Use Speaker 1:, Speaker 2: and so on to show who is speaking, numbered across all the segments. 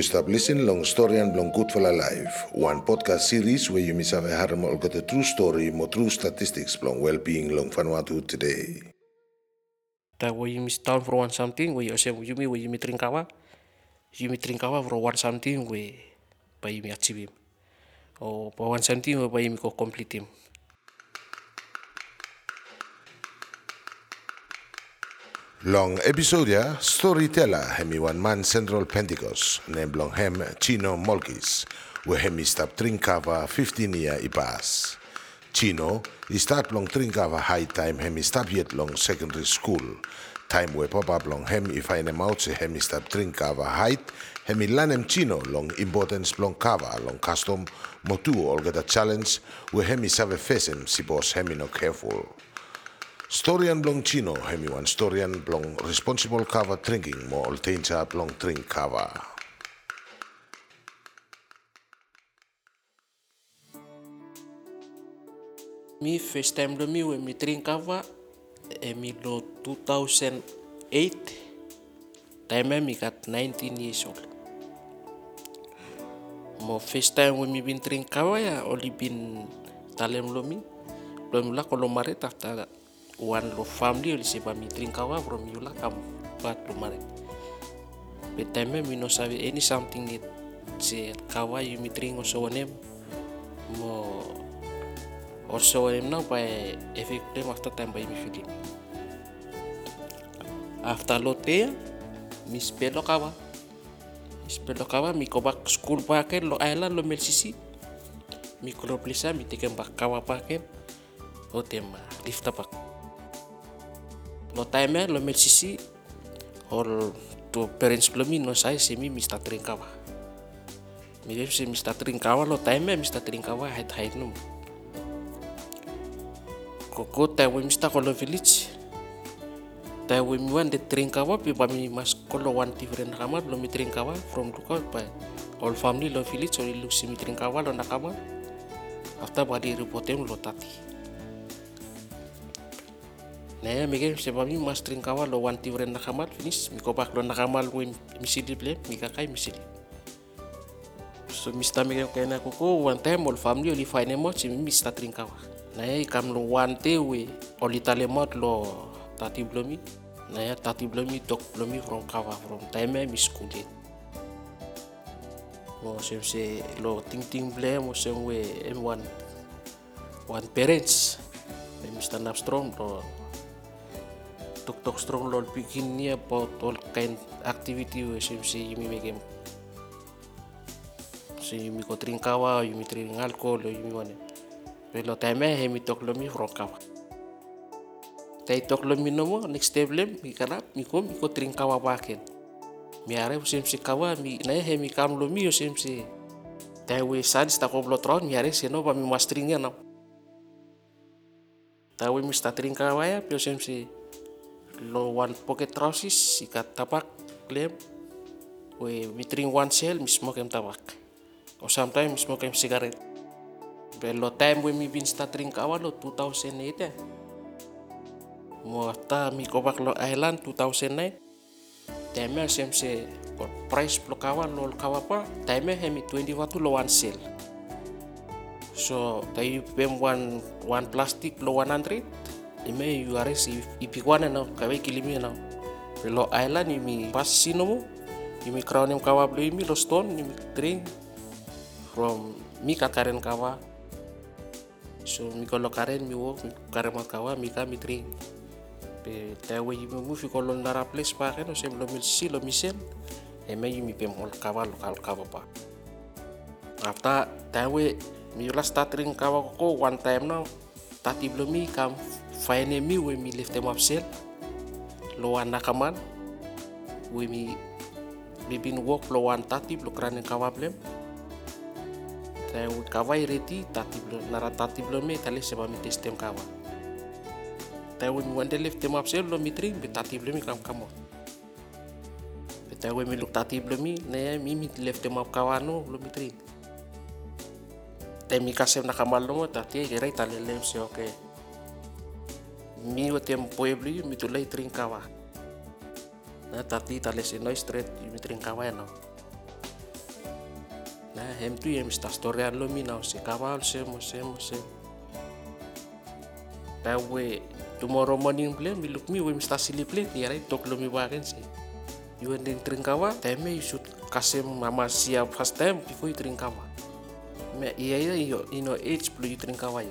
Speaker 1: You stop listening long story and long good for life. One podcast series where you miss have a harm or got a true story, more true statistics long well-being long Vanuatu today.
Speaker 2: Ta wo yumi down for one something we yose yumi we yumi trinkawa. Yumi trinkawa for one something we pa yumi achieve him. O pa one something we pa yumi ko complete him.
Speaker 1: Long episode ya, storyteller hemi man Central Pentecost named long hem Chino Molkis, where hemi stop trinkava 15 year ipas. Chino, he start long trinkava high time hemi stop yet long secondary school. Time where pop up long hem if I name out se hemi stop trinkava height, hemi lanem Chino long importance long kava long custom motu all get a challenge where hemi save fesem si boss hemi no careful. Storian blong chino hemi wan storian blong responsible kava drinking mo ol tencha blong drink kava.
Speaker 2: Mi first time lo mi we mi trinkawa e mi lo 2008. Time mi got 19 years old. Mo first time we mi bin trinkawa ya oli bin talem lo mi. Lo mi la ko lo mare lo family oli seba mi trinkawa from mi la kam bat lo mare. Be time mi no sabe any something se kawa you mi tringo so onem mo now by efek dem after time by mi feeling. After lo te mi spelo kawa. Mi spelo kawa mi ko back school paken lo island lo mel sisi. Mi ko lo plisa mi teken bak kawa paken. O tema lift up lo time lo mel sisi or to parents belum no saya semi mista trinkawa. Mi dem se mista trinkawa lo time mista trinkawa height height no. Koko time mista kolo village. Time we mi wan de trinkawa pi ba mi mas kolo one different kamar lo mi trinkawa from lookout by all family lo village or look si mi trinkawa lo nakama. After ba di reportem lo tati. Nah, mege se ba mi mas trinkawa lo one different nakamal finish mi ko bak lo nakamal win misili ble mi kakai misili. So mista mege kena koko one time all family oli fine mo si mista trinkawa. Nah, kam lo one te we oli tale mot lo tati blomi. Nah, tati blomi tok blomi from kawa from time mi school it. Mo sem se lo ting ting ble mo sem we em one one parents. Mr. Napstrom lo tok strong lol bikin ni about all kind activity sim si yumi megem si yumi ko trinkawa yumi tring alcohol yumi wane pero time he mi tok lo mi from kawa tay tok lo mi no mo next step lem mi kana mi ko mi ko trinkawa baken mi are sim si kawa mi na he mi kam lo mi sim si. Tay we sadis ta ko blotron mi are se no ba mi mastringnya na tahu mi sta trinkawa ya pio sim si lo one pocket trousers ikat tabak klem we drink one shell mi smoke em tabak or sometimes mi smoke em cigarette. Lo time we mi bin start drink awal lo 2008 ya mo after mi go back lo island 2009 time sem se or price lo kawa lo kawa pa time he mi 20 watu lo one shell. So tayo pem one one plastic lo 100 ime yu ipikwane na kawe kilimi na lo island imi pas sino mo imi crown em kawa blo imi lo stone imi drink from mi kakaren kawa. So mi kolo karen mi wo karen ma kawa mi ka mi drink pe tawe imi mu fi kolo ndara place pa keno sem lo mil si lo misel ime imi pem ol kawa lo kal kawa pa. After tawe mi la start drink kawa ko one time now tati belum mi kam fine mi we mi lift them up sel lo wan nakaman we mi bin work lo wan tati blo krane kawa blem ta u kawa ireti tati blo nara tati blo mi tale seba mi testem kawa ta we mi wande them up sel lo mi drink be tati blo mi kam kamo ta we mi look tati blo mi ne mi mi lift them up kawa no lo mi drink te mi kasem nakamal no mo tati gerai tale lem se okay mi o tem pueblo mi tu lei trinkawa na tati tale se no street mi trinkawa no Nah, hem tu ya mista storian lo mi nau se kawal se mo se mo se. Ta we tomorrow morning ble mi look mi we mista sili ble ti ara tok lo mi wagen se. You and then drink kawa, time you should kasih mama siap first time before you drink kawa. Me iya iya ino age blue you drink kawa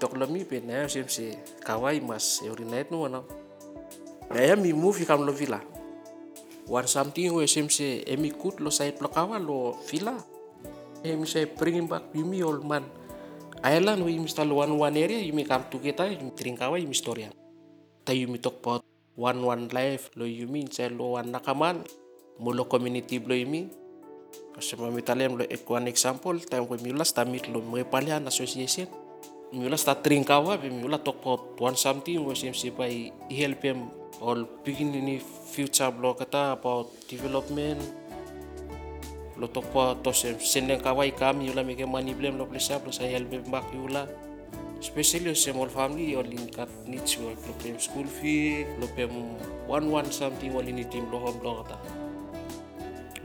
Speaker 2: tok lo mi pe na sem se kawa mas every night no wana. Na ya mi move kam lo vila. One something we sem se emi kut lo sai kawa lo vila. Emi say bring back with me old man. Island we mista lo one one area you may come to kita you drink kawa you historian. Ta you mi talk about one life lo you mean say lo one nakaman mulo community blo imi. Kasi mami talem lo ek one example we miulas tamit lo mga palian association. Miulas ta drink kawa be miulas talk about one something sem se by help him all begin ini future blo kata about development. Lo talk about to sem seneng kawa ikam yula meke money blame lo plesa lo saya help him back yula especially sa small family all in kat needs lo lo pem school fee lo pem one one something team lo home lo kata.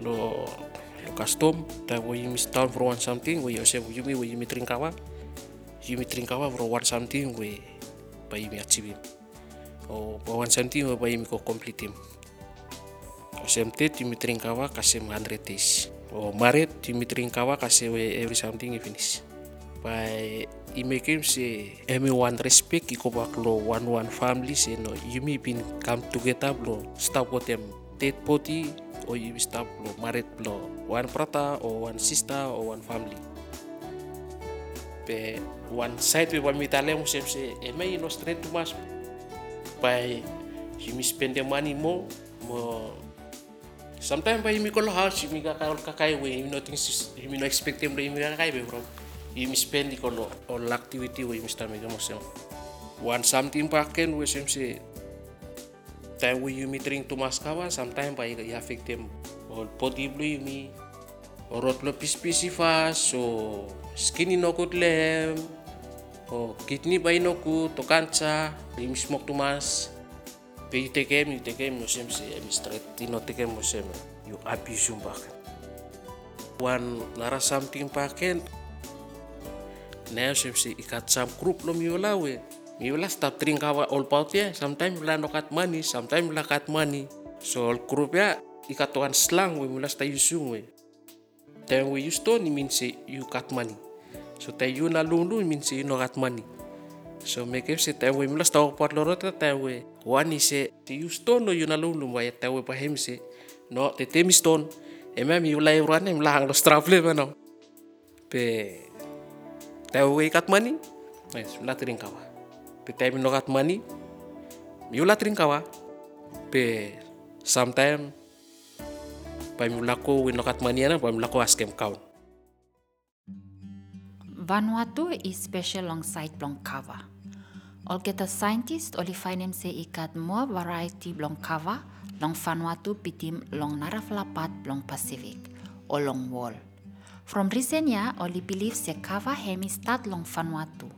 Speaker 2: Lo lo custom ta wo yimi town for one something wo yose wo yimi wo yimi drink kawa yimi drink kawa for one something we pa yimi achieve. O pa one something we pa yimi ko complete him o semte yimi drink kawa kasem 100 days o maret yimi drink kawa kasem we every something finish. By i make him say emi one respect iko bak lo one one family say no yumi bin come together lo stop what them. Dead body or you stop lo married lo one brother or one sister or one family pe one side we wa mitale mo sem say emi no straight too much by you spend the money more mo sometimes by you call house you ka kaol kakai we you know things you no expect them you kakai be bro you spend di kono all activity we mega mo sem one something paken we sem say time we you drink too much kawa sometimes by you affect them all you mi orot lo pis pisi fast so skinny no good lem o kidney no good to smoke too much. Pe you take him you take him mo sem say em straight you no take him mo sem you abuse yung paken one nara something paken na sem si ikat sam group lo miula we. Miula stop drink kawa all part ya sometimes la no kat money sometimes la kat money. So group ya ikat tuan slang we miula sta yusung we then we use to ni mean say you cut money. So tay you na lulu mean say you no cut money. So make him say tay we miula sta part lo rota tay we one is say you stone no you na lulu ya tay we pa him say no te temi stone. Ema miula euran em lang lo straple mano pe Tahu we kat money, yes, mula tering kawa. Pe time no kat money, miula tering kawa. Pe sometime pa mula ko we no kat money na pa mula ko askem count.
Speaker 3: Vanuatu is special alongside blong kava. All kita scientist oli him say ikat more variety blong kava long Vanuatu pitim long naraflapat blong Pacific o long wall. From year, oli believe se kava hemi start long Vanuatu.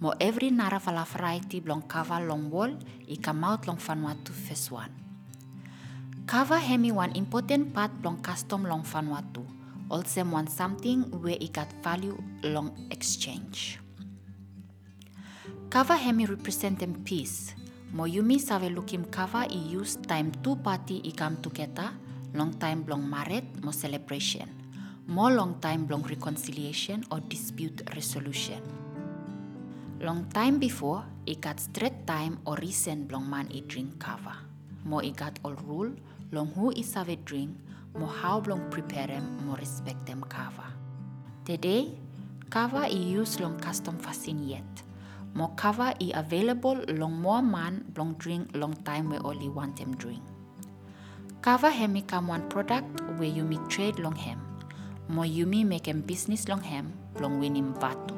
Speaker 3: Mo every narafala variety blong kava long wall i come out long Vanuatu first one. Kava hemi one important part long custom long Vanuatu. Also one something where it got value long exchange. Kava hemi represent them peace. Mo yumi save looking kava i use time two party i come together long time long married mo celebration. More long time long reconciliation or dispute resolution. Long time before, it got straight time or recent long man i drink kava. Mo i got all rule long who is save drink, mo how long prepare them, mo respect them kava. Today, kava i use long custom fasin yet. Mo kava i available long more man long drink long time we only want them drink. Kava hemi come one product where you me trade long hem. Mo yumi make em business long hem long winim batu.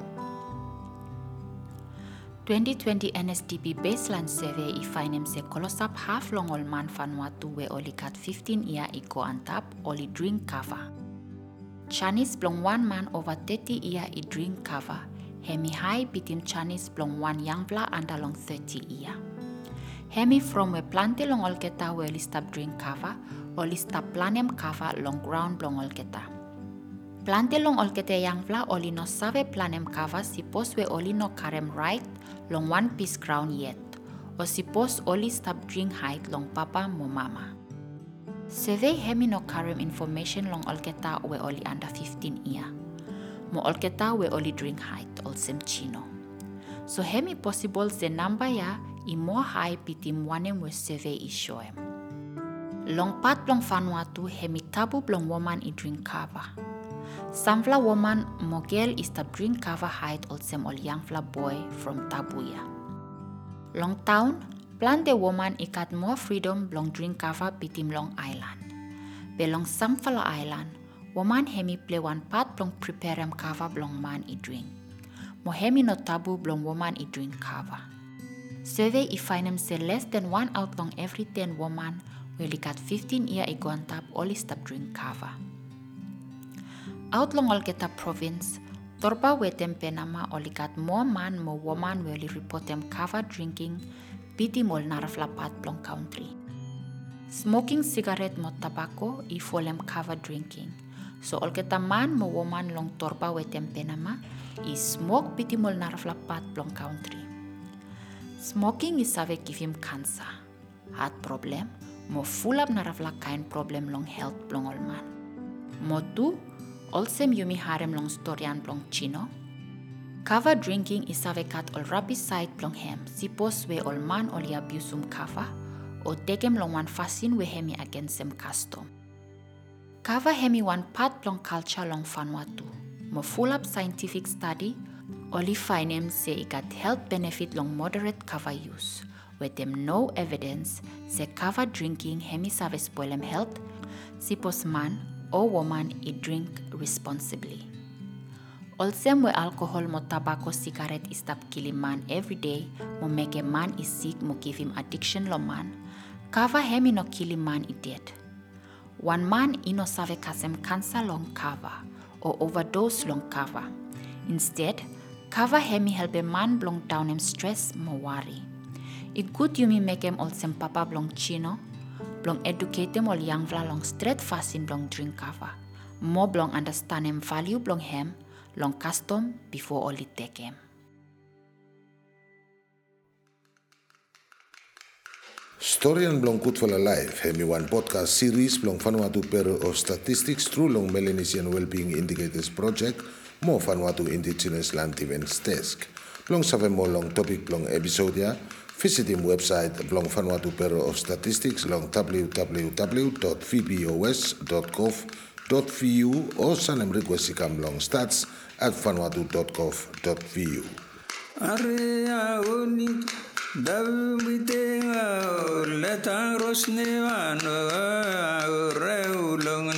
Speaker 3: 2020 NSDP baseline survey i him se kolosap half long ol man Vanuatu we oli kat 15 year i go on top oli drink cover. Chinese blong one man over 30 year i drink cover. Hemi high bitim Chinese blong one young bla under long 30 year. Hemi from we plante long olketa we oli stop drink cover, oli stop planem cover long ground long olketa. Plante long olkete yang vla oli no save planem kava si pos we oli no karem right long one piece crown yet. O si pos oli stop drink height long papa mo mama. Seve hemi no karem information long olketa we oli under 15 ia. Mo olketa we oli drink height olsem chino. So hemi possible se number ya i mo high pitim wanem we seve i shoem. Long pat long Vanuatu hemi tabu long woman i drink kava. Samfla woman mogel is the drink kava height olsem ol youngfla boy from tabuya. Long town, plan the woman ikat more freedom long drink kava pitim long island. Belong Samfala island, woman hemi play one part blong prepare em kava blong man i drink. Mo hemi no tabu blong woman i drink kava. Survey i find him say less than one out long every 10 woman will ikat 15 year i tap oli stop drink kava. Out long Olgeta province, Torba wetem penama olikat mo man mo woman weli reportem kava drinking piti mol naraflapat plong country. Smoking cigarette mo tobacco i folem kava drinking. So olgeta man mo woman long torba wetem penama i smoke piti mol naraflapat plong country. Smoking is save give him cancer. Heart problem, mo full up narafla kain problem long health plong olman. Mo tu, Olsem yumi harem long storian blong chino. Kava drinking is kat ol rabi side blong hem, sipos we ol man ol abusum kava, o tegem long wan fasin we hemi against sem custom. Kava hemi wan part blong culture long Vanuatu. Mo full up scientific study, oli finem se ikat health benefit long moderate kava use. With them no evidence, se kava drinking hemi save spoilem health, sipos man or woman i drink responsibly. Also, mo alcohol mo tobacco cigarette is stop killing man every day, mo make a man is sick mo give him addiction lo man. Kava hemi no killing man i dead. One man ino save kasem cancer long kava or overdose long kava. Instead, kava hemi help a man blong down him stress mo worry. I good yumi make him also papa blong chino, blong educate ol yang vla long straight fasin blong drink kava. Mo blong understand em value blong hem, long custom before oli take em.
Speaker 1: Storian blong Kutvala Life hemi one podcast series blong Vanuatu Bureau of Statistics through long Melanesian Wellbeing Indicators Project mo Vanuatu Indigenous Land Events Desk. Blong save mo long topic blong episodia visiting website Long Vanuatu Bureau of Statistics along www.vbos.gov.vu or send them request to come long stats at vanuatu.gov.vu.
Speaker 4: Arya oni rosne reulong.